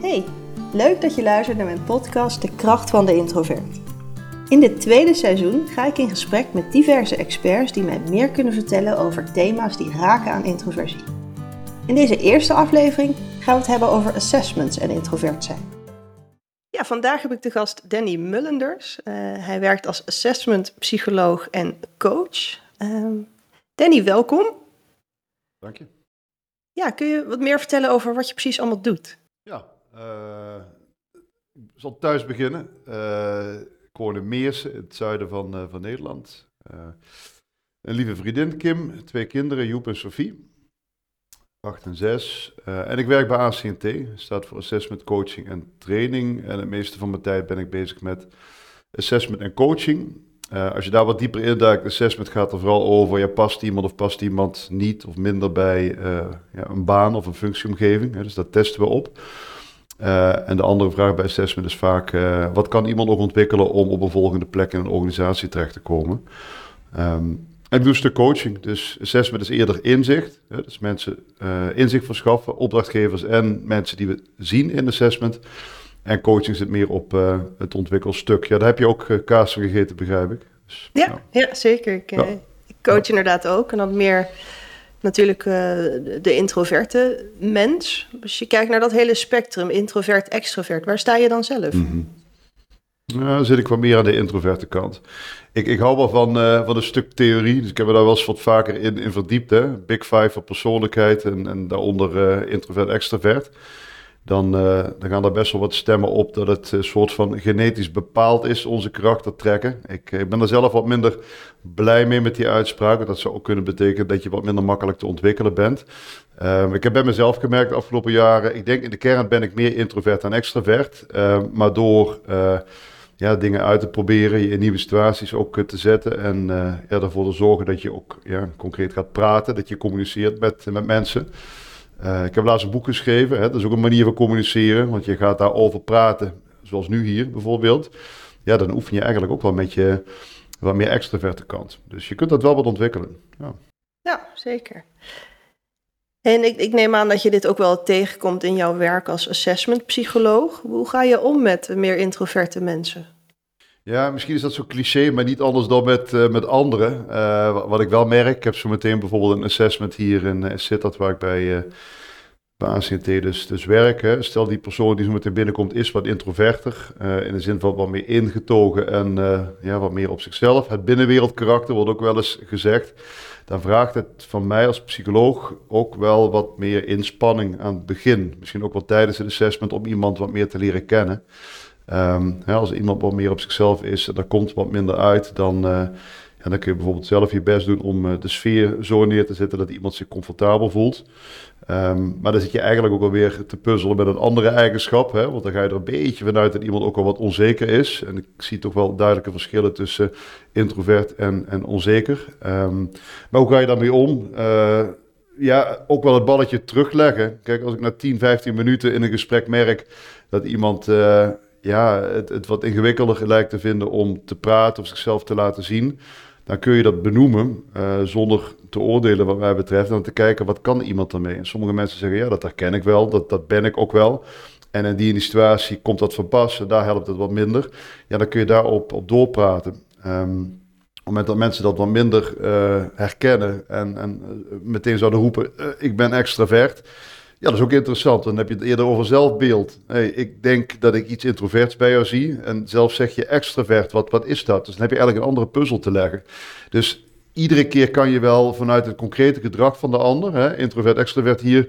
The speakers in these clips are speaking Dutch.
Hey, leuk dat je luistert naar mijn podcast De Kracht van de Introvert. In dit tweede seizoen ga ik in gesprek met diverse experts die mij meer kunnen vertellen over thema's die raken aan introversie. In deze eerste aflevering gaan we het hebben over assessments en introvert zijn. Ja, vandaag heb ik de gast Danny Mullenders. Uh, hij werkt als assessment psycholoog en coach. Uh, Danny, welkom. Dank je. Ja, kun je wat meer vertellen over wat je precies allemaal doet? Ja, ik zal thuis beginnen. Uh, ik woon in in het zuiden van, uh, van Nederland. een lieve vriendin, Kim, twee kinderen, Joep en Sophie. 8 en 6. en ik werk bij ACNT, staat voor Assessment, Coaching en Training. En het meeste van mijn tijd ben ik bezig met assessment en coaching. Als je daar wat dieper induikt, assessment gaat er vooral over, ja, past iemand of past iemand niet of minder bij ja, een baan of een functieomgeving. Hè, dus dat testen we op. Uh, en de andere vraag bij assessment is vaak, wat kan iemand nog ontwikkelen om op een volgende plek in een organisatie terecht te komen? Um, en ik doe een stuk coaching, dus assessment is eerder inzicht. Hè, dus mensen inzicht verschaffen, opdrachtgevers en mensen die we zien in assessment. En coaching zit meer op het ontwikkelstuk. Ja, daar heb je ook kaas van gegeten, begrijp ik. Dus, ja, ja, ja. zeker. Ik, ja. ik coach ja. inderdaad ook. En dan meer natuurlijk uh, de introverte mens. Als je kijkt naar dat hele spectrum, introvert, extrovert, waar sta je dan zelf? Nou, dan zit ik wat meer aan de introverte kant. Ik, ik hou wel van, uh, van een stuk theorie, dus ik heb me daar wel eens wat vaker in, in verdiept. Hè? Big Five voor persoonlijkheid en, en daaronder uh, introvert, extrovert dan, uh, dan gaan er best wel wat stemmen op dat het een soort van genetisch bepaald is, onze karaktertrekken. Ik, ik ben er zelf wat minder blij mee met die uitspraak. Dat zou ook kunnen betekenen dat je wat minder makkelijk te ontwikkelen bent. Uh, ik heb bij mezelf gemerkt de afgelopen jaren, ik denk in de kern ben ik meer introvert dan extravert. Uh, maar door ja, dingen uit te proberen, je in nieuwe situaties ook te zetten en ja, ervoor te zorgen dat je ook ja, concreet gaat praten, dat je communiceert met, met mensen. Uh, ik heb laatst een boek geschreven. Hè? Dat is ook een manier van communiceren. Want je gaat daarover praten, zoals nu hier bijvoorbeeld. Ja, dan oefen je eigenlijk ook wel met je wat meer extraverte kant. Dus je kunt dat wel wat ontwikkelen. Ja, ja zeker. En ik, ik, neem aan dat je dit ook wel tegenkomt in jouw werk als assessment psycholoog. Hoe ga je om met meer introverte mensen? Ja, misschien is dat zo cliché, maar niet anders dan met, uh, met anderen. Uh, wat ik wel merk, ik heb zo meteen bijvoorbeeld een assessment hier in uh, Sittard, waar ik bij, uh, ACT dus, dus werk. Stel die persoon die zo meteen binnenkomt is wat introverter, in de zin van wat meer ingetogen en ja, wat meer op zichzelf. Het binnenwereldkarakter wordt ook wel eens gezegd. Dan vraagt het van mij als psycholoog ook wel wat meer inspanning aan het begin. Misschien ook wel tijdens het assessment om iemand wat meer te leren kennen. Hè, als iemand wat meer op zichzelf is en komt wat minder uit, dan, uh, ja, dan kun je bijvoorbeeld zelf je best doen om uh, de sfeer zo neer te zetten dat iemand zich comfortabel voelt. Um, maar dan zit je eigenlijk ook alweer te puzzelen met een andere eigenschap, hè, want dan ga je er een beetje vanuit dat iemand ook al wat onzeker is. En ik zie toch wel duidelijke verschillen tussen introvert en, en onzeker. Um, maar hoe ga je daarmee om? Uh, ja, ook wel het balletje terugleggen. Kijk, als ik na 10, 15 minuten in een gesprek merk dat iemand ja, het, het wat ingewikkelder lijkt te vinden om te praten of zichzelf te laten zien, dan kun je dat benoemen uh, zonder te oordelen wat mij betreft. En te kijken wat kan iemand daarmee. En sommige mensen zeggen ja, dat herken ik wel, dat, dat ben ik ook wel. En in die, in die situatie komt dat van pas, daar helpt het wat minder. Ja, dan kun je daarop op doorpraten. Um, op het moment dat mensen dat wat minder uh, herkennen en, en uh, meteen zouden roepen, ik ben extravert ja, dat is ook interessant. Dan heb je het eerder over zelfbeeld. Hey, ik denk dat ik iets introverts bij jou zie. En zelf zeg je extravert. Wat, wat is dat? Dus dan heb je eigenlijk een andere puzzel te leggen. Dus iedere keer kan je wel vanuit het concrete gedrag van de ander, hè, introvert, extravert, hier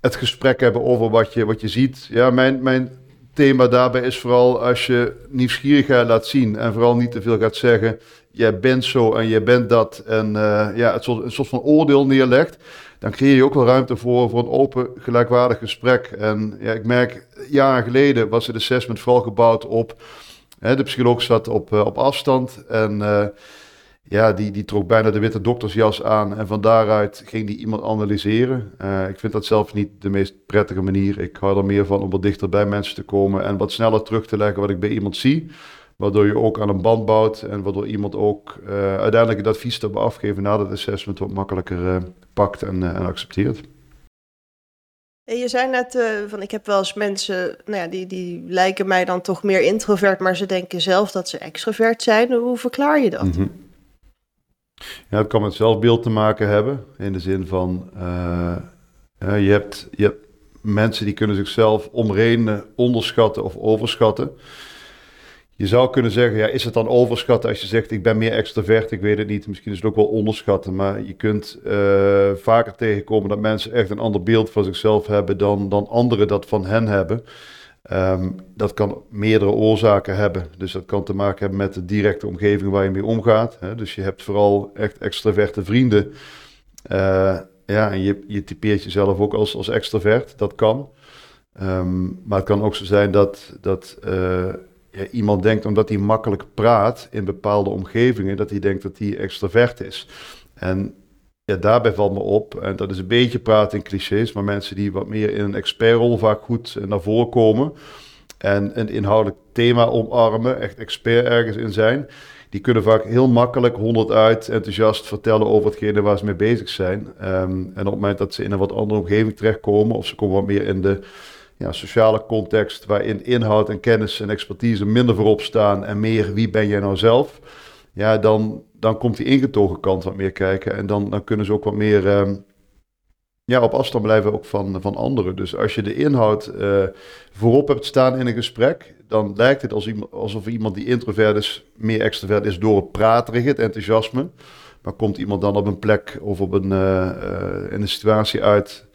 het gesprek hebben over wat je, wat je ziet. Ja, mijn, mijn thema daarbij is vooral als je nieuwsgierigheid laat zien en vooral niet te veel gaat zeggen, jij bent zo en jij bent dat en uh, ja, het soort, een soort van oordeel neerlegt dan creëer je ook wel ruimte voor, voor een open, gelijkwaardig gesprek. En ja, ik merk, jaren geleden was het assessment vooral gebouwd op, hè, de psycholoog zat op, uh, op afstand en uh, ja, die, die trok bijna de witte doktersjas aan en van daaruit ging die iemand analyseren. Uh, ik vind dat zelf niet de meest prettige manier. Ik hou er meer van om wat dichter bij mensen te komen en wat sneller terug te leggen wat ik bij iemand zie. Waardoor je ook aan een band bouwt en waardoor iemand ook uh, uiteindelijk het advies te afgeven na dat assessment wat makkelijker uh, pakt en, uh, en accepteert. Je zei net van ik heb wel eens mensen, nou ja, die, die lijken mij dan toch meer introvert, maar ze denken zelf dat ze extrovert zijn. Hoe verklaar je dat? Mhm. Ja, het kan met zelfbeeld te maken hebben. In de zin van, je, hebt, je hebt mensen die kunnen zichzelf om redenen onderschatten of overschatten. Je zou kunnen zeggen, ja, is het dan overschatten als je zegt ik ben meer extravert? Ik weet het niet. Misschien is het ook wel onderschatten. Maar je kunt uh, vaker tegenkomen dat mensen echt een ander beeld van zichzelf hebben dan, dan anderen dat van hen hebben. Um, dat kan meerdere oorzaken hebben. Dus dat kan te maken hebben met de directe omgeving waar je mee omgaat. Hè? Dus je hebt vooral echt extraverte vrienden. Uh, ja, en je, je typeert jezelf ook als, als extravert. Dat kan. Um, maar het kan ook zo zijn dat, dat uh, iemand denkt omdat hij makkelijk praat in bepaalde omgevingen, dat hij denkt dat hij extravert is. En ja, daarbij valt me op, en dat is een beetje praten in clichés, maar mensen die wat meer in een expertrol vaak goed naar voren komen en een inhoudelijk thema omarmen, echt expert ergens in zijn, die kunnen vaak heel makkelijk honderd uit enthousiast vertellen over hetgene waar ze mee bezig zijn. Um, en op het moment dat ze in een wat andere omgeving terechtkomen, of ze komen wat meer in de ja, sociale context waarin inhoud en kennis en expertise minder voorop staan en meer wie ben jij nou zelf, ja, dan, dan komt die ingetogen kant wat meer kijken en dan, dan kunnen ze ook wat meer uh, ja, op afstand blijven ook van, van anderen. Dus als je de inhoud uh, voorop hebt staan in een gesprek, dan lijkt het alsof iemand die introvert is, meer extrovert is door het praterige, het enthousiasme. Maar komt iemand dan op een plek of op een, uh, in een situatie uit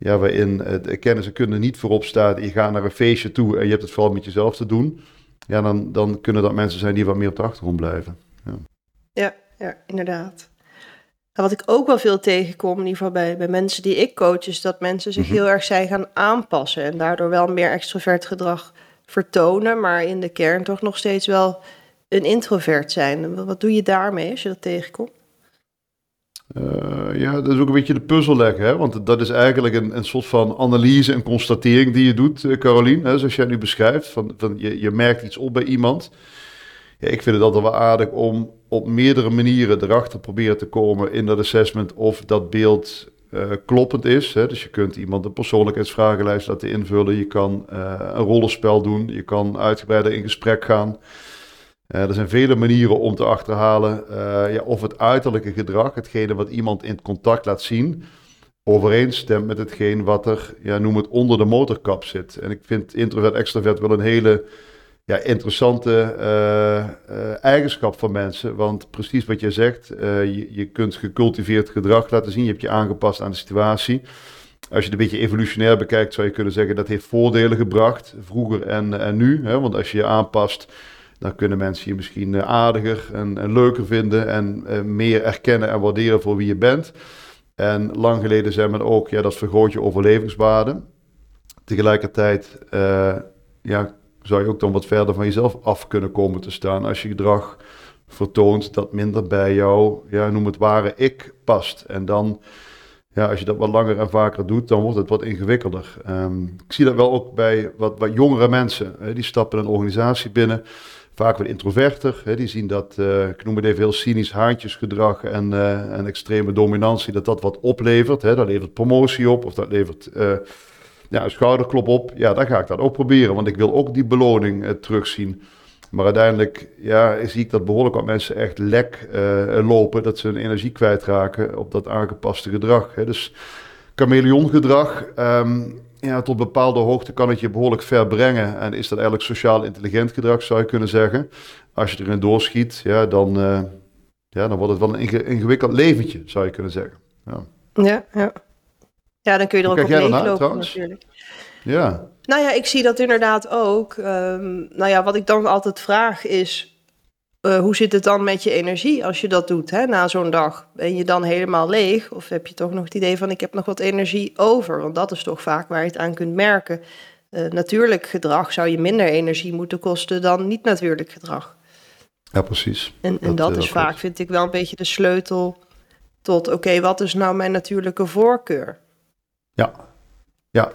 ja, waarin de kennis en kunde niet voorop staat. Je gaat naar een feestje toe en je hebt het vooral met jezelf te doen. Ja, dan, dan kunnen dat mensen zijn die wat meer op de achtergrond blijven. Ja, ja, ja inderdaad. En wat ik ook wel veel tegenkom, in ieder geval bij, bij mensen die ik coach, is dat mensen zich mhm. heel erg zijn gaan aanpassen. En daardoor wel meer extrovert gedrag vertonen, maar in de kern toch nog steeds wel een introvert zijn. Wat doe je daarmee als je dat tegenkomt? Uh, ja, dat is ook een beetje de puzzel leggen, hè? want dat is eigenlijk een, een soort van analyse en constatering die je doet, uh, Carolien, hè? zoals jij nu beschrijft. Van, van je, je merkt iets op bij iemand. Ja, ik vind het altijd wel aardig om op meerdere manieren erachter proberen te komen in dat assessment of dat beeld uh, kloppend is. Hè? Dus je kunt iemand een persoonlijkheidsvragenlijst laten invullen, je kan een rollenspel doen, je kan uitgebreider in gesprek gaan. Uh, er zijn vele manieren om te achterhalen uh, ja, of het uiterlijke gedrag, hetgene wat iemand in het contact laat zien, overeenstemt met hetgeen wat er, ja, noem het, onder de motorkap zit. En ik vind introvert-extrovert wel een hele ja, interessante uh, eigenschap van mensen. Want precies wat je zegt, je, je kunt gecultiveerd gedrag laten zien, je hebt je aangepast aan de situatie. Als je het een beetje evolutionair bekijkt, zou je kunnen zeggen dat heeft voordelen gebracht, vroeger en, en nu. Hè? Want als je je aanpast dan kunnen mensen je misschien eh, aardiger en, leuker vinden en uh, meer erkennen en waarderen voor wie je bent. En lang geleden zei men ook, ja, dat vergroot je overlevingswaarde. Tegelijkertijd uh, ja, zou je ook dan wat verder van jezelf af kunnen komen te staan als je gedrag vertoont dat minder bij jou, ja, noem het ware ik past. En dan, ja, als je dat wat langer en vaker doet, dan wordt het wat ingewikkelder. Um, ik zie dat wel ook bij wat, wat jongere mensen. Hè, die stappen een organisatie binnen vaak wat introverter. Hè, die zien dat, uh, ik noem het even heel cynisch, haantjesgedrag en, uh, en extreme dominantie, dat dat wat oplevert. Hè. Dat levert promotie op of dat levert uh, ja, een schouderklop op. Ja, dan ga ik dat ook proberen, want ik wil ook die beloning terugzien. Maar uiteindelijk ja, zie ik dat behoorlijk wat mensen echt lek lopen, dat ze hun energie kwijtraken op dat aangepaste gedrag. Hè. Dus chameleongedrag, um, ja, tot bepaalde hoogte kan het je behoorlijk ver brengen. En is dat eigenlijk sociaal intelligent gedrag, zou je kunnen zeggen. Als je erin doorschiet, ja, dan, uh, ja, dan wordt het wel een ingewikkeld leventje, zou je kunnen zeggen. Ja, ja. Ja, ja dan kun je er Hoe ook op leeglopen natuurlijk. Ja. Nou ja, ik zie dat inderdaad ook. Um, nou ja, wat ik dan altijd vraag is... Uh, hoe zit het dan met je energie als je dat doet hè, na zo'n dag? Ben je dan helemaal leeg? Of heb je toch nog het idee van ik heb nog wat energie over? Want dat is toch vaak waar je het aan kunt merken. Uh, natuurlijk gedrag zou je minder energie moeten kosten dan niet natuurlijk gedrag. Ja, precies. En, en dat, dat, is vaak, vind ik, wel een beetje de sleutel tot: oké, wat is nou mijn natuurlijke voorkeur? Ja, ja.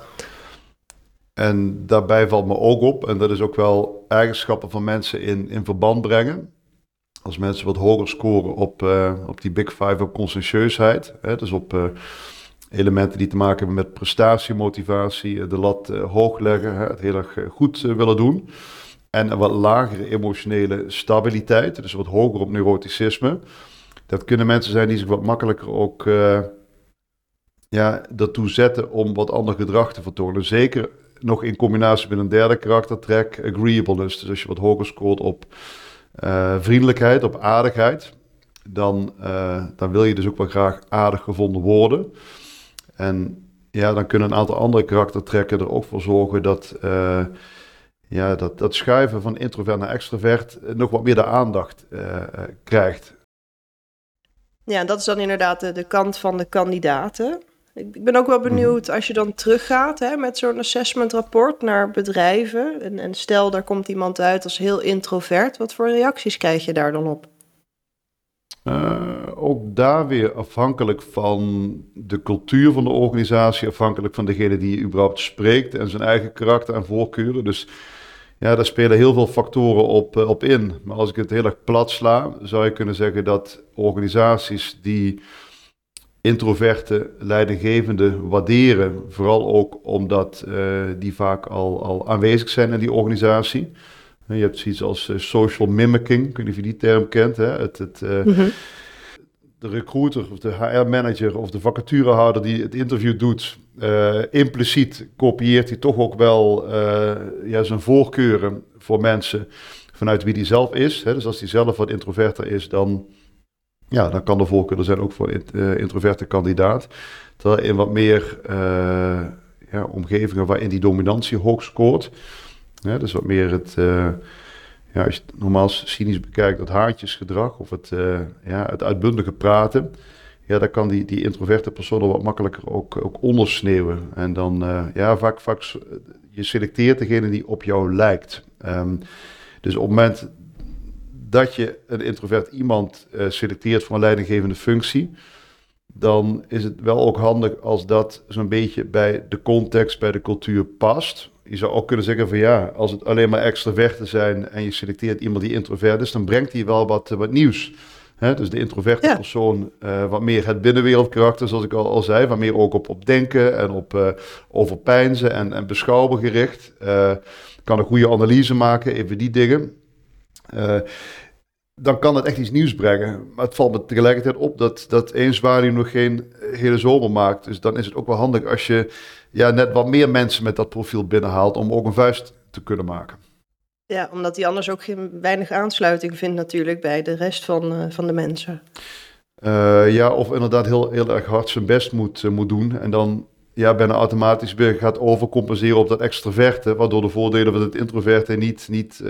En daarbij valt me ook op, en dat is ook wel eigenschappen van mensen in, in verband brengen als mensen wat hoger scoren op, uh, op die Big Five op conscientieusheid, hè, dus op uh, elementen die te maken hebben met prestatiemotivatie, de lat hoog leggen, het heel erg goed willen doen. En een wat lagere emotionele stabiliteit, dus wat hoger op neuroticisme. Dat kunnen mensen zijn die zich wat makkelijker ook ja, ertoe zetten om wat ander gedrag te vertonen. Zeker nog in combinatie met een derde karaktertrek, agreeableness. Dus als je wat hoger scoort op uh, vriendelijkheid, op aardigheid, dan, uh, dan wil je dus ook wel graag aardig gevonden worden. En ja, dan kunnen een aantal andere karaktertrekken er ook voor zorgen dat ja, dat, dat schuiven van introvert naar extrovert nog wat meer de aandacht krijgt. Ja, dat is dan inderdaad de, de kant van de kandidaten. Ik ben ook wel mhm. benieuwd als je dan teruggaat hè, met zo'n assessment rapport naar bedrijven. En, en stel, daar komt iemand uit als heel introvert. Wat voor reacties krijg je daar dan op? Uh, ook daar weer afhankelijk van de cultuur van de organisatie, afhankelijk van degene die je überhaupt spreekt en zijn eigen karakter en voorkeuren. Dus ja, daar spelen heel veel factoren op, op in. Maar als ik het heel erg plat sla, zou je kunnen zeggen dat organisaties die introverte leidinggevenden waarderen. Vooral ook omdat uh, die vaak al, al aanwezig zijn in die organisatie. Je hebt zoiets als uh, social mimicking, ik weet niet of je die term kent. Hè? Het, het, uh, mm -hmm. De recruiter of de HR-manager of de vacaturehouder die het interview doet, impliciet kopieert hij toch ook wel ja, zijn voorkeuren voor mensen vanuit wie hij zelf is. Hè? Dus als hij zelf wat introverter is, dan ja, dan kan de voorkeur er zijn ook voor uh, introverte kandidaat. Terwijl in wat meer uh, ja, omgevingen waarin die dominantie hoog scoort, ja, dus wat meer het, uh, ja, als je het normaal cynisch bekijkt, dat haartjesgedrag of het, ja, het uitbundige praten, ja, dan kan die, die introverte persoon wat makkelijker ook, ook ondersneeuwen. En dan, ja, vaak, vaak, je selecteert degene die op jou lijkt. Um, dus op het moment dat je een introvert iemand uh, selecteert voor een leidinggevende functie, dan is het wel ook handig als dat zo'n beetje bij de context, bij de cultuur past. Je zou ook kunnen zeggen van ja, als het alleen maar extroverten zijn en je selecteert iemand die introvert is, dan brengt hij wel wat, wat nieuws. dus de introverte persoon, uh, wat meer het binnenwereldkarakter, zoals ik al, al zei, wat meer ook op, op denken en op uh, overpijnzen en, en beschouwen gericht. kan een goede analyse maken, even die dingen dan kan het echt iets nieuws brengen. Maar het valt me tegelijkertijd op dat, dat één zwaluw nog geen hele zomer maakt. Dus dan is het ook wel handig als je ja, net wat meer mensen met dat profiel binnenhaalt om ook een vuist te kunnen maken. Ja, omdat die anders ook geen, weinig aansluiting vindt natuurlijk bij de rest van, uh, van de mensen. Uh, ja, of inderdaad heel, heel erg hard zijn best moet, uh, moet doen. En dan ja, bijna automatisch weer gaat overcompenseren op dat extroverte. Waardoor de voordelen van het introverte niet, niet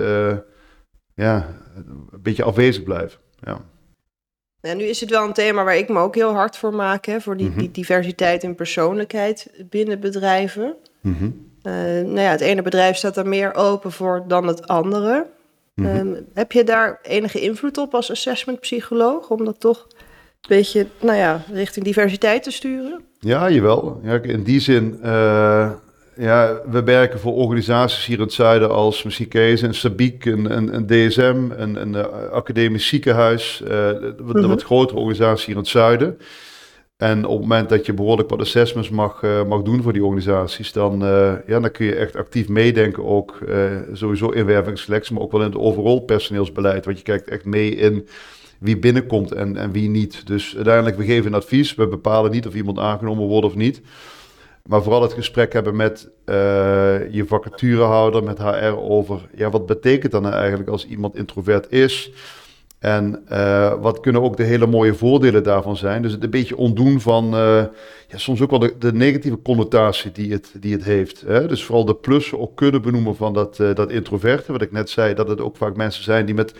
ja, een beetje afwezig blijven. Ja. Nu is het wel een thema waar ik me ook heel hard voor maak, hè, voor die, mhm. die diversiteit in persoonlijkheid binnen bedrijven. Mm -hmm. uh, nou ja, het ene bedrijf staat er meer open voor dan het andere. Mm -hmm. um, heb je daar enige invloed op als assessmentpsycholoog om dat toch een beetje, nou ja, richting diversiteit te sturen? Ja, jawel. Ja, in die zin uh, ja, we werken voor organisaties hier in het zuiden als Muziekese, een Sabiek, een, DSM, een, een, eh, academisch ziekenhuis, uh, wat, wat grotere organisaties hier in het zuiden. En op het moment dat je behoorlijk wat assessments mag, uh, mag doen voor die organisaties, dan, uh, ja, dan kun je echt actief meedenken ook sowieso in wervingsselectie, maar ook wel in het overal personeelsbeleid. Want je kijkt echt mee in wie binnenkomt en, en wie niet. Dus uiteindelijk, we geven een advies, we bepalen niet of iemand aangenomen wordt of niet. Maar vooral het gesprek hebben met uh, je vacaturehouder, met HR over, ja, wat betekent dan nou eigenlijk als iemand introvert is? En uh, wat kunnen ook de hele mooie voordelen daarvan zijn? Dus het een beetje ontdoen van uh, ja, soms ook wel de, de, negatieve connotatie die het, die het heeft. Hè? Dus vooral de plussen ook kunnen benoemen van dat, uh, dat introverte. Wat ik net zei, dat het ook vaak mensen zijn die met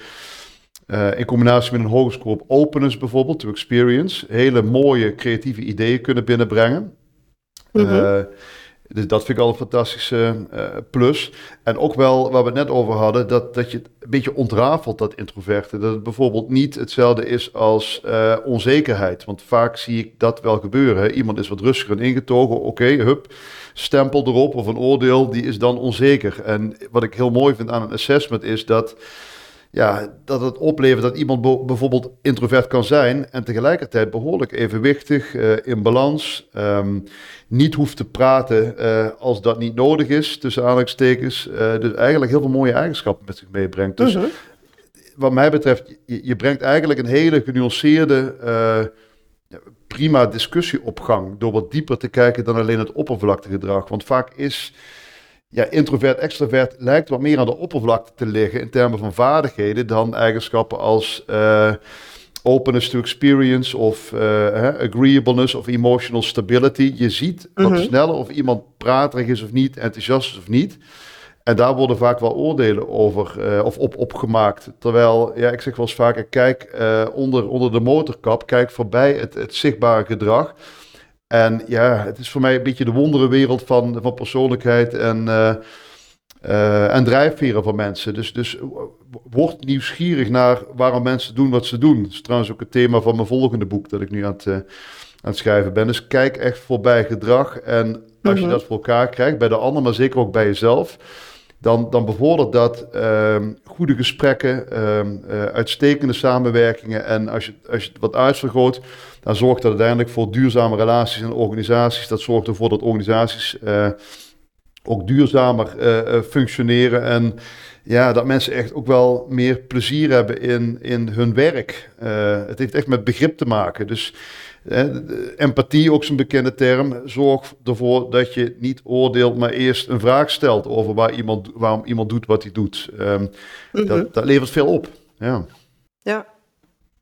in combinatie met een hoge score op openness bijvoorbeeld, to experience, hele mooie creatieve ideeën kunnen binnenbrengen. Mm dus dat vind ik al een fantastische uh, plus. En ook wel, waar we het net over hadden, dat, dat je het een beetje ontrafelt, dat introverte. Dat het bijvoorbeeld niet hetzelfde is als uh, onzekerheid. Want vaak zie ik dat wel gebeuren. Iemand is wat rustiger en ingetogen, oké, hup, stempel erop of een oordeel, die is dan onzeker. En wat ik heel mooi vind aan een assessment is dat ja, dat het oplevert dat iemand bijvoorbeeld introvert kan zijn en tegelijkertijd behoorlijk evenwichtig, uh, in balans, um, niet hoeft te praten uh, als dat niet nodig is, tussen aanhalingstekens. Uh, dus eigenlijk heel veel mooie eigenschappen met zich meebrengt. Dus uh-huh. wat mij betreft, je, je, brengt eigenlijk een hele genuanceerde, prima discussie op gang door wat dieper te kijken dan alleen het oppervlaktegedrag. Want vaak is ja, introvert, extrovert lijkt wat meer aan de oppervlakte te liggen in termen van vaardigheden dan eigenschappen als uh, openness to experience of uh, agreeableness of emotional stability. Je ziet wat mhm. sneller of iemand praterig is of niet, enthousiast is of niet. En daar worden vaak wel oordelen over uh, of op opgemaakt. Terwijl, ja, ik zeg wel eens vaker, kijk onder, onder de motorkap, kijk voorbij het, het zichtbare gedrag. En ja, het is voor mij een beetje de wonderenwereld van, van persoonlijkheid en, uh, uh, en drijfveren van mensen. Dus, dus word nieuwsgierig naar waarom mensen doen wat ze doen. Dat is trouwens ook het thema van mijn volgende boek dat ik nu aan het, uh, aan het schrijven ben. Dus kijk echt voorbij gedrag. En als je mhm. dat voor elkaar krijgt, bij de ander, maar zeker ook bij jezelf dan, dan bevordert dat uh, goede gesprekken, uh, uitstekende samenwerkingen. En als je, als je het wat uitvergroot, dan zorgt dat uiteindelijk voor duurzame relaties en organisaties. Dat zorgt ervoor dat organisaties uh, ook duurzamer uh, functioneren. En ja, dat mensen echt ook wel meer plezier hebben in, in hun werk. het heeft echt met begrip te maken. Dus empathie, ook zo'n bekende term, zorg ervoor dat je niet oordeelt, maar eerst een vraag stelt over waar iemand, waarom iemand doet wat hij doet. Um, dat, mhm. dat, levert veel op. Ja. ja,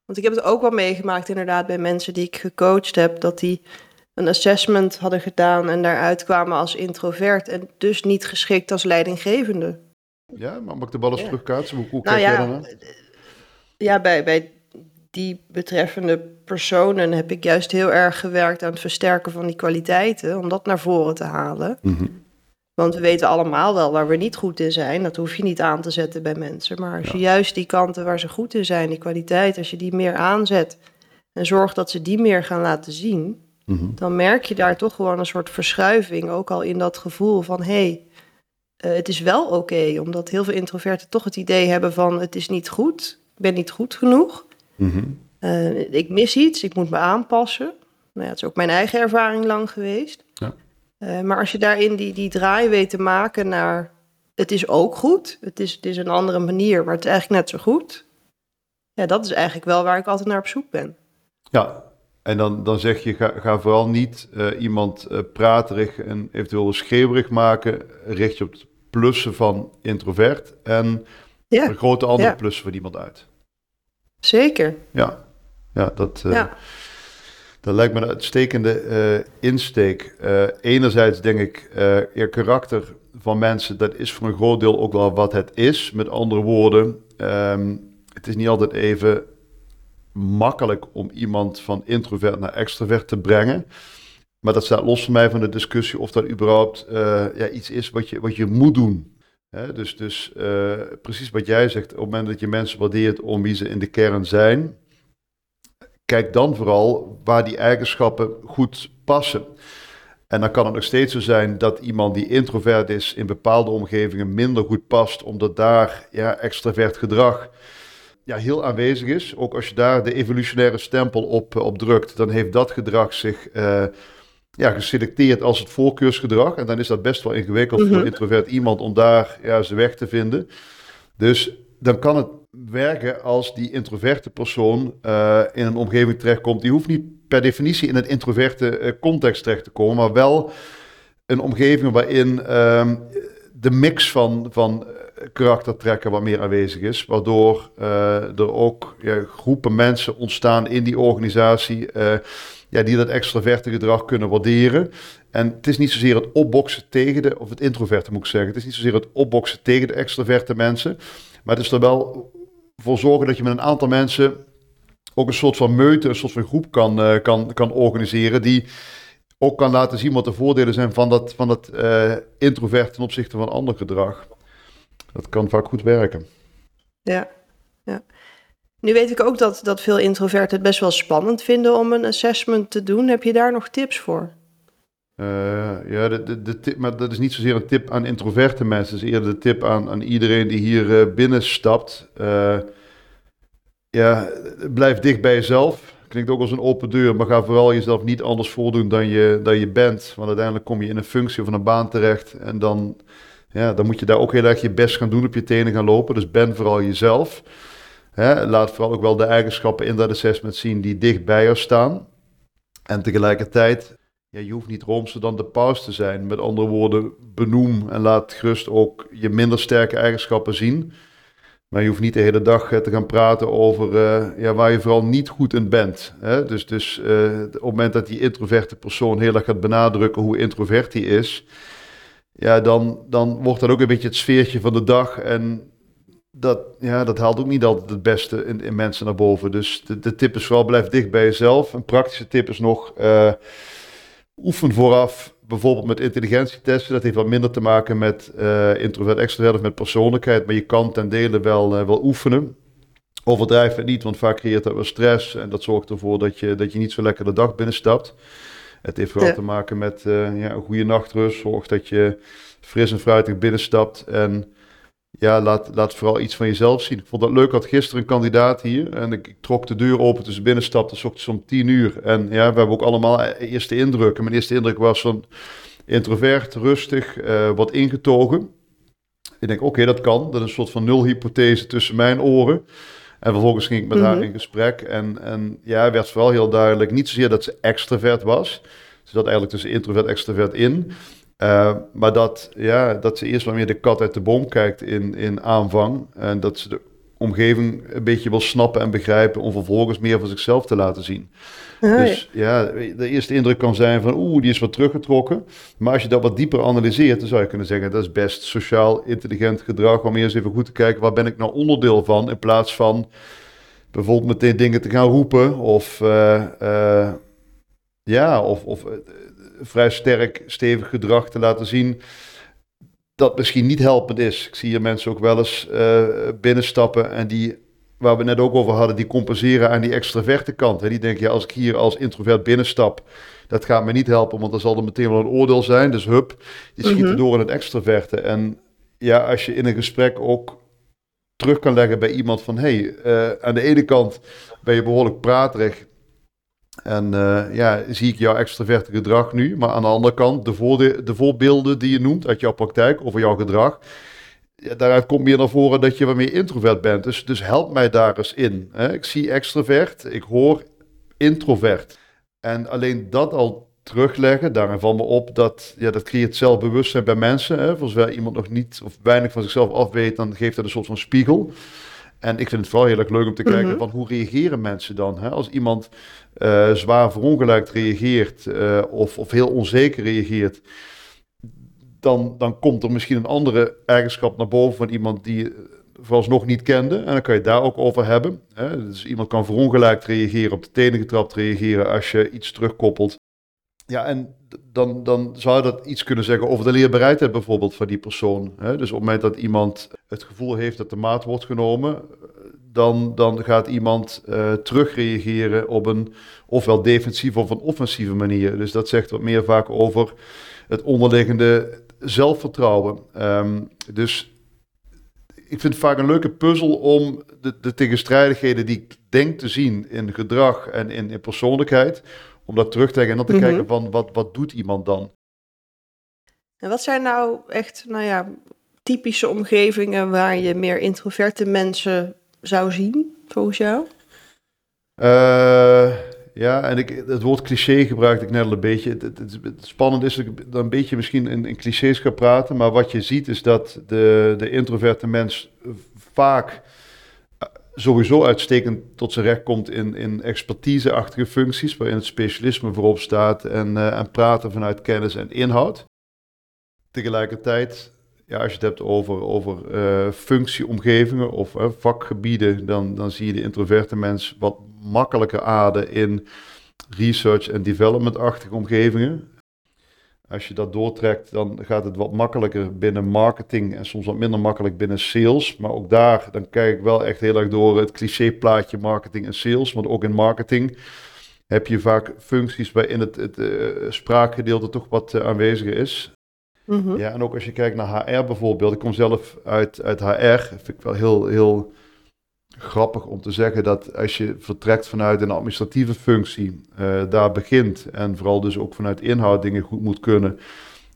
want ik heb het ook wel meegemaakt inderdaad bij mensen die ik gecoacht heb, dat die een assessment hadden gedaan en daaruit kwamen als introvert en dus niet geschikt als leidinggevende. Ja, maar mag ik de bal eens ja. terugkaatsen? Hoe, hoe nou kijk ja, jij dan Ja, bij, bij die betreffende personen heb ik juist heel erg gewerkt aan het versterken van die kwaliteiten, om dat naar voren te halen. Mhm. Want we weten allemaal wel waar we niet goed in zijn. Dat hoef je niet aan te zetten bij mensen. Maar als je juist die kanten waar ze goed in zijn, die kwaliteit, als je die meer aanzet en zorgt dat ze die meer gaan laten zien, mhm. dan merk je daar toch gewoon een soort verschuiving. Ook al in dat gevoel van hé, hey, uh, het is wel oké. omdat heel veel introverten toch het idee hebben van het is niet goed, ik ben niet goed genoeg. Mhm. Uh, ik mis iets, ik moet me aanpassen. Nou ja, het is ook mijn eigen ervaring lang geweest. Ja. Uh, maar als je daarin die, die draai weet te maken naar het is ook goed, het is, het is een andere manier, maar het is eigenlijk net zo goed. Ja, dat is eigenlijk wel waar ik altijd naar op zoek ben. Ja, en dan, dan zeg je, ga, ga vooral niet uh, iemand uh, praterig en eventueel schreeuwerig maken. Richt je op het plussen van introvert en ja. een grote andere ja. plussen van iemand uit. Zeker. Ja, ja dat, ja. dat lijkt me een uitstekende uh, insteek. Uh, enerzijds denk ik, je karakter van mensen, dat is voor een groot deel ook wel wat het is. Met andere woorden, um, het is niet altijd even makkelijk om iemand van introvert naar extrovert te brengen. Maar dat staat los van mij van de discussie of dat überhaupt ja, iets is wat je, wat je moet doen dus dus uh, precies wat jij zegt, op het moment dat je mensen waardeert om wie ze in de kern zijn, kijk dan vooral waar die eigenschappen goed passen. En dan kan het nog steeds zo zijn dat iemand die introvert is in bepaalde omgevingen minder goed past, omdat daar ja, extravert gedrag ja, heel aanwezig is. Ook als je daar de evolutionaire stempel op, op drukt, dan heeft dat gedrag zich uh, ja, geselecteerd als het voorkeursgedrag. En dan is dat best wel ingewikkeld voor een mhm. introvert iemand om daar ja, zijn weg te vinden. Dus dan kan het werken als die introverte persoon uh, in een omgeving terechtkomt. Die hoeft niet per definitie in een introverte uh, context terecht te komen, maar wel een omgeving waarin uh, de mix van, van eh, karaktertrekken wat meer aanwezig is. Waardoor er ook ja, groepen mensen ontstaan in die organisatie ja, die dat extraverte gedrag kunnen waarderen. En het is niet zozeer het opboksen tegen de, of het introverte moet ik zeggen. Het is niet zozeer het opboksen tegen de extraverte mensen. Maar het is er wel voor zorgen dat je met een aantal mensen ook een soort van meute, een soort van groep kan, uh, kan, kan organiseren. Die ook kan laten zien wat de voordelen zijn van dat, van dat uh, introvert ten opzichte van ander gedrag. Dat kan vaak goed werken. Ja, ja. Nu weet ik ook dat, dat veel introverten het best wel spannend vinden om een assessment te doen. Heb je daar nog tips voor? Ja, de, de, tip, maar dat is niet zozeer een tip aan introverte mensen. Het is eerder de tip aan, aan iedereen die hier binnenstapt. ja, blijf dicht bij jezelf. Klinkt ook als een open deur, maar ga vooral jezelf niet anders voordoen dan je, dan je bent. Want uiteindelijk kom je in een functie of een baan terecht en dan ja, dan moet je daar ook heel erg je best gaan doen, op je tenen gaan lopen. Dus ben vooral jezelf. Hè, laat vooral ook wel de eigenschappen in dat assessment zien die dicht bij jou staan. En tegelijkertijd, ja, je hoeft niet roomser dan de paus te zijn. Met andere woorden, benoem en laat gerust ook je minder sterke eigenschappen zien. Maar je hoeft niet de hele dag eh, te gaan praten over uh, ja, waar je vooral niet goed in bent. Hè? Dus, dus uh, op het moment dat die introverte persoon heel erg gaat benadrukken hoe introvert hij is, ja, dan, dan wordt dat ook een beetje het sfeertje van de dag. En dat, ja, dat haalt ook niet altijd het beste in, mensen naar boven. Dus de, de tip is vooral blijf dicht bij jezelf. Een praktische tip is nog oefen vooraf. Bijvoorbeeld met intelligentietesten. Dat heeft wat minder te maken met uh, introvert, extrovert of met persoonlijkheid. Maar je kan ten dele wel, uh, wel oefenen. Overdrijf het niet, want vaak creëert dat wel stress. En dat zorgt ervoor dat je, dat je niet zo lekker de dag binnenstapt. Het heeft vooral te maken met uh, ja, een goede nachtrust. Zorg dat je fris en fruitig binnenstapt. En ja, laat, laat vooral iets van jezelf zien. Ik vond dat leuk. Had gisteren een kandidaat hier. En ik, ik trok de deur open toen ze binnenstapte. S ochtends om tien uur. En ja, we hebben ook allemaal e-, eerste indrukken. Mijn eerste indruk was van introvert, rustig, uh, wat ingetogen. Ik denk, oké, dat kan. Dat is een soort van nul-hypothese tussen mijn oren. En vervolgens ging ik met haar mhm. in gesprek. En, en ja, werd vooral heel duidelijk, niet zozeer dat ze extravert was. Ze zat eigenlijk tussen introvert en extravert in. Uh, maar dat, ja, dat ze eerst wel meer de kat uit de boom kijkt in, in aanvang. En dat ze de omgeving een beetje wil snappen en begrijpen om vervolgens meer van zichzelf te laten zien. dus ja, de eerste indruk kan zijn van oeh, die is wat teruggetrokken. Maar als je dat wat dieper analyseert, dan zou je kunnen zeggen dat is best sociaal intelligent gedrag om eerst even goed te kijken waar ben ik nou onderdeel van, in plaats van bijvoorbeeld meteen dingen te gaan roepen of uh, uh, ja, of, of vrij sterk, stevig gedrag te laten zien dat misschien niet helpend is. Ik zie hier mensen ook wel eens uh, binnenstappen en die, waar we net ook over hadden, die compenseren aan die extraverte kant. Hè. Die denken, ja, als ik hier als introvert binnenstap, dat gaat me niet helpen, want dan zal er meteen wel een oordeel zijn. Dus hup, die schieten mhm. door in het extraverte. En ja, als je in een gesprek ook terug kan leggen bij iemand van, hey, uh, aan de ene kant ben je behoorlijk praterig, en uh, ja, zie ik jouw extraverte gedrag nu. Maar aan de andere kant, de, de voorbeelden die je noemt uit jouw praktijk over jouw gedrag. Daaruit komt meer naar voren dat je wat meer introvert bent. Dus, dus help mij daar eens in. Hè? Ik zie extravert, ik hoor introvert. En alleen dat al terugleggen, daarin valt me op dat ja, dat creëert zelfbewustzijn bij mensen. Hè? Iemand nog niet of weinig van zichzelf af weet, dan geeft dat een soort van spiegel. En ik vind het vooral heel erg leuk om te kijken mhm. van hoe reageren mensen dan. Hè? Als iemand uh, zwaar verongelijkt reageert uh, of, of heel onzeker reageert, dan, dan komt er misschien een andere eigenschap naar boven van iemand die je vooralsnog niet kende. En dan kan je daar ook over hebben. Hè? Dus iemand kan verongelijkt reageren, op de tenen getrapt reageren als je iets terugkoppelt. Ja, en dan, dan zou dat iets kunnen zeggen over de leerbereidheid bijvoorbeeld van die persoon. Hè? Dus op het moment dat iemand het gevoel heeft dat de maat wordt genomen, dan, dan gaat iemand uh, terugreageren op een ofwel defensieve of een offensieve manier. Dus dat zegt wat meer vaak over het onderliggende zelfvertrouwen. Um, dus ik vind het vaak een leuke puzzel om de, de tegenstrijdigheden die ik denk te zien in gedrag en in, in persoonlijkheid, om dat terug te leggen en dan te mhm. kijken van wat, wat doet iemand dan. En wat zijn nou echt, nou ja, typische omgevingen waar je meer introverte mensen zou zien, volgens jou? Uh, ja, en ik, het woord cliché gebruikte ik net al een beetje. Het, het, het spannend is dat ik dan een beetje misschien in, in, clichés ga praten, maar wat je ziet is dat de, de introverte mens vaak eh, sowieso uitstekend tot zijn recht komt in, in expertise-achtige functies, waarin het specialisme voorop staat en, uh, en praten vanuit kennis en inhoud. Tegelijkertijd ja, als je het hebt over, over uh, functieomgevingen of uh, vakgebieden, dan, dan zie je de introverte mens wat makkelijker aarden in research- en development-achtige omgevingen. Als je dat doortrekt, dan gaat het wat makkelijker binnen marketing en soms wat minder makkelijk binnen sales. Maar ook daar, dan kijk ik wel echt heel erg door het clichéplaatje marketing en sales. Want ook in marketing heb je vaak functies waarin het, het spraakgedeelte toch wat aanweziger is. Mhm. Ja, en ook als je kijkt naar HR bijvoorbeeld. Ik kom zelf uit, uit HR. Vind ik wel heel, heel grappig om te zeggen dat als je vertrekt vanuit een administratieve functie, uh, daar begint en vooral dus ook vanuit inhoud dingen goed moet kunnen,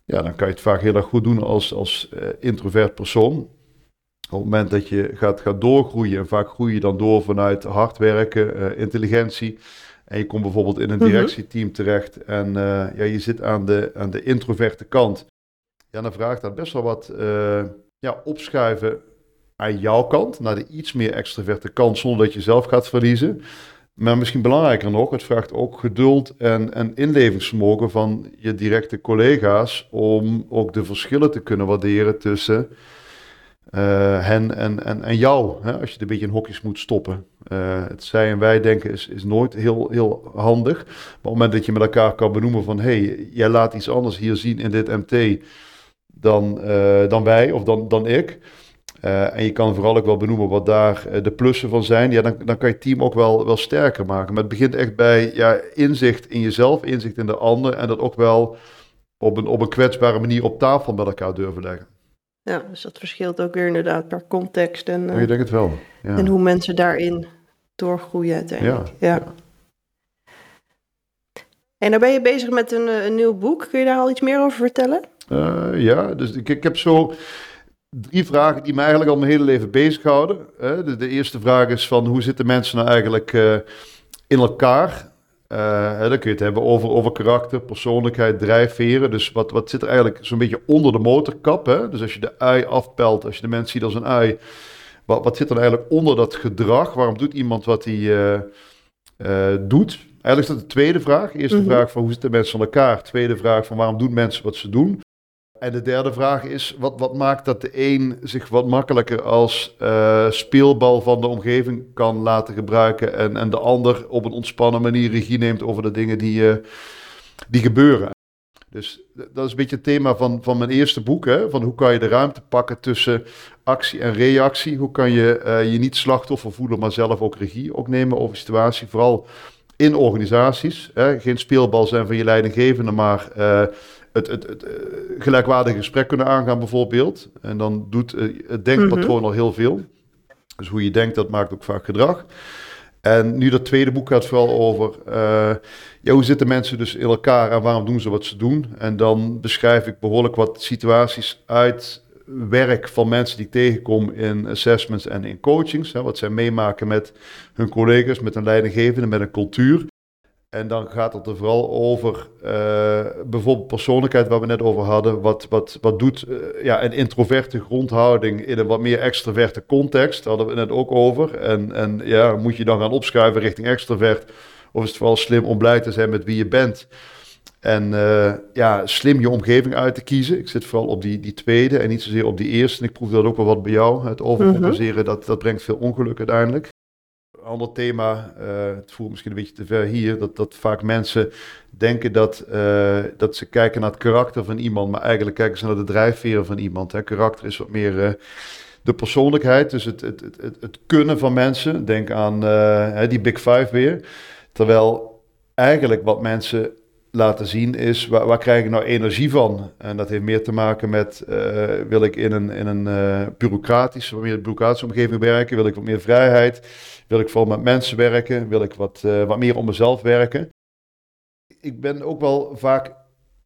ja, dan kan je het vaak heel erg goed doen als, als uh, introvert persoon. Op het moment dat je gaat, gaat doorgroeien, en vaak groei je dan door vanuit hard werken, uh, intelligentie, en je komt bijvoorbeeld in een mhm. directieteam terecht en ja, je zit aan de, aan de introverte kant, ja, dan vraagt dat best wel wat ja, opschuiven aan jouw kant, naar de iets meer extraverte kant, zonder dat je zelf gaat verliezen. Maar misschien belangrijker nog, het vraagt ook geduld en, en inlevingsvermogen van je directe collega's om ook de verschillen te kunnen waarderen tussen uh, hen en, en, en jou. Hè, als je het een beetje in hokjes moet stoppen. Uh, het zij en wij denken is, is nooit heel, heel handig. Maar op het moment dat je met elkaar kan benoemen van... hé, hey, jij laat iets anders hier zien in dit MT dan, uh, dan wij of dan, dan ik... Uh, en je kan vooral ook wel benoemen wat daar uh, de plussen van zijn. Ja, dan, dan kan je het team ook wel, wel sterker maken. Maar het begint echt bij ja, inzicht in jezelf, inzicht in de ander. En dat ook wel op een, op een kwetsbare manier op tafel met elkaar durven leggen. Ja, dus dat verschilt ook weer inderdaad per context. En, uh, oh, je denkt het wel. Ja. En hoe mensen daarin doorgroeien uiteindelijk. Ja. ja. En dan ben je bezig met een, een nieuw boek. Kun je daar al iets meer over vertellen? ja, dus ik, ik heb zo drie vragen die me eigenlijk al mijn hele leven bezighouden. De, de eerste vraag is van hoe zitten mensen nou eigenlijk uh, in elkaar? Uh, dan kun je het hebben over, over karakter, persoonlijkheid, drijfveren. Dus wat, wat zit er eigenlijk zo'n beetje onder de motorkap? Hè? Dus als je de ui afpelt, als je de mens ziet als een ui, wat, wat zit er eigenlijk onder dat gedrag? Waarom doet iemand wat hij uh, doet? Eigenlijk is dat de tweede vraag. Eerste mhm. vraag van hoe zitten mensen in elkaar? Tweede vraag van waarom doen mensen wat ze doen? En de derde vraag is, wat, wat maakt dat de een zich wat makkelijker als uh, speelbal van de omgeving kan laten gebruiken en, en de ander op een ontspannen manier regie neemt over de dingen die, uh, die gebeuren. Dus dat is een beetje het thema van, van mijn eerste boek. Hè? Van hoe kan je de ruimte pakken tussen actie en reactie? Hoe kan je uh, je niet slachtoffer voelen, maar zelf ook regie ook nemen over situatie? Vooral in organisaties. Hè? Geen speelbal zijn van je leidinggevende, maar het, het, het, eh, gelijkwaardige gesprek kunnen aangaan bijvoorbeeld. En dan doet eh, het denkpatroon mhm. al heel veel. Dus hoe je denkt, dat maakt ook vaak gedrag. En nu dat tweede boek gaat vooral over uh, ja, hoe zitten mensen dus in elkaar en waarom doen ze wat ze doen. En dan beschrijf ik behoorlijk wat situaties uit werk van mensen die ik tegenkom in assessments en in coachings. Hè, wat zij meemaken met hun collega's, met een leidinggevende, met een cultuur. En dan gaat het er vooral over uh, bijvoorbeeld persoonlijkheid, waar we net over hadden. Wat, wat, wat doet uh, ja, een introverte grondhouding in een wat meer extroverte context? Daar hadden we het net ook over. En, en ja, moet je dan gaan opschuiven richting extrovert? Of is het vooral slim om blij te zijn met wie je bent? En uh, ja, slim je omgeving uit te kiezen. Ik zit vooral op die, die tweede en niet zozeer op die eerste. En ik proef dat ook wel wat bij jou. Het overcompenseren, mm dat, dat brengt veel ongeluk uiteindelijk ander thema, uh, het voelt misschien een beetje te ver hier, dat, dat vaak mensen denken dat, uh, dat ze kijken naar het karakter van iemand, maar eigenlijk kijken ze naar de drijfveren van iemand. Hè. Karakter is wat meer uh, de persoonlijkheid, dus het, het, het, het, kunnen van mensen. Denk aan die Big Five weer. Terwijl eigenlijk wat mensen laten zien is, waar, waar, krijg ik nou energie van? En dat heeft meer te maken met, uh, wil ik in een, in een uh, bureaucratische, wat meer bureaucratische omgeving werken? Wil ik wat meer vrijheid? Wil ik vooral met mensen werken? Wil ik wat, uh, wat meer om mezelf werken? Ik ben ook wel vaak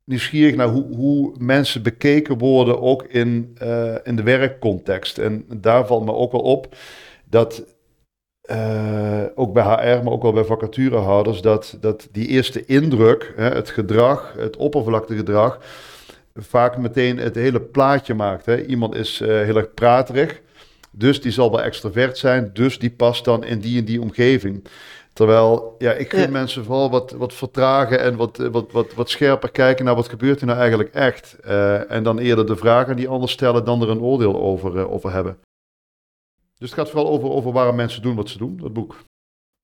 nieuwsgierig naar hoe, hoe mensen bekeken worden, ook in, in de werkcontext. En daar valt me ook wel op dat uh, ook bij HR, maar ook wel bij vacaturehouders, dat, dat die eerste indruk, hè, het gedrag, het oppervlaktegedrag, vaak meteen het hele plaatje maakt. Hè. Iemand is uh, heel erg praterig, dus die zal wel extravert zijn, dus die past dan in die en die omgeving. Terwijl, ja, ik vind mensen vooral wat, wat vertragen en wat, wat, wat, wat scherper kijken naar wat gebeurt er nou eigenlijk echt. Uh, en dan eerder de vragen die anders stellen dan er een oordeel over, over hebben. Dus het gaat vooral over, over waarom mensen doen wat ze doen, dat boek.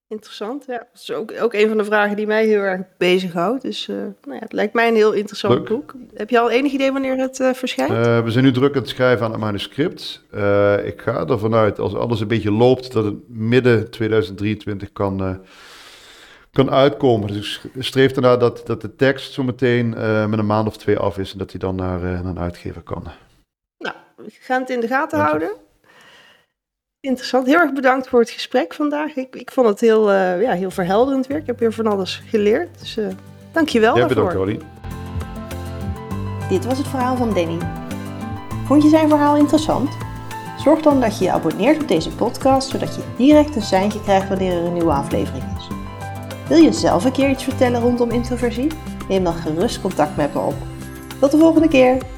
Interessant, ja. Dat is ook, ook een van de vragen die mij heel erg bezighoudt. Dus uh, nou ja, het lijkt mij een heel interessant boek. Heb je al enig idee wanneer het uh, verschijnt? Uh, we zijn nu druk aan het schrijven aan het manuscript. ik ga ervan uit, als alles een beetje loopt, dat het midden 2023 kan, kan uitkomen. Dus ik streef ernaar dat, dat de tekst zo meteen met een maand of twee af is en dat hij dan naar, naar een uitgever kan. Nou, we gaan het in de gaten houden. Interessant. Heel erg bedankt voor het gesprek vandaag. Ik, ik vond het heel, uh, ja, heel verhelderend weer. Ik heb weer van alles geleerd. Dus uh, dank je wel ja, daarvoor. bedankt, Ollie. Dit was het verhaal van Danny. Vond je zijn verhaal interessant? Zorg dan dat je je abonneert op deze podcast, zodat je direct een seintje krijgt wanneer er een nieuwe aflevering is. Wil je zelf een keer iets vertellen rondom introversie? Neem dan gerust contact met me op. Tot de volgende keer!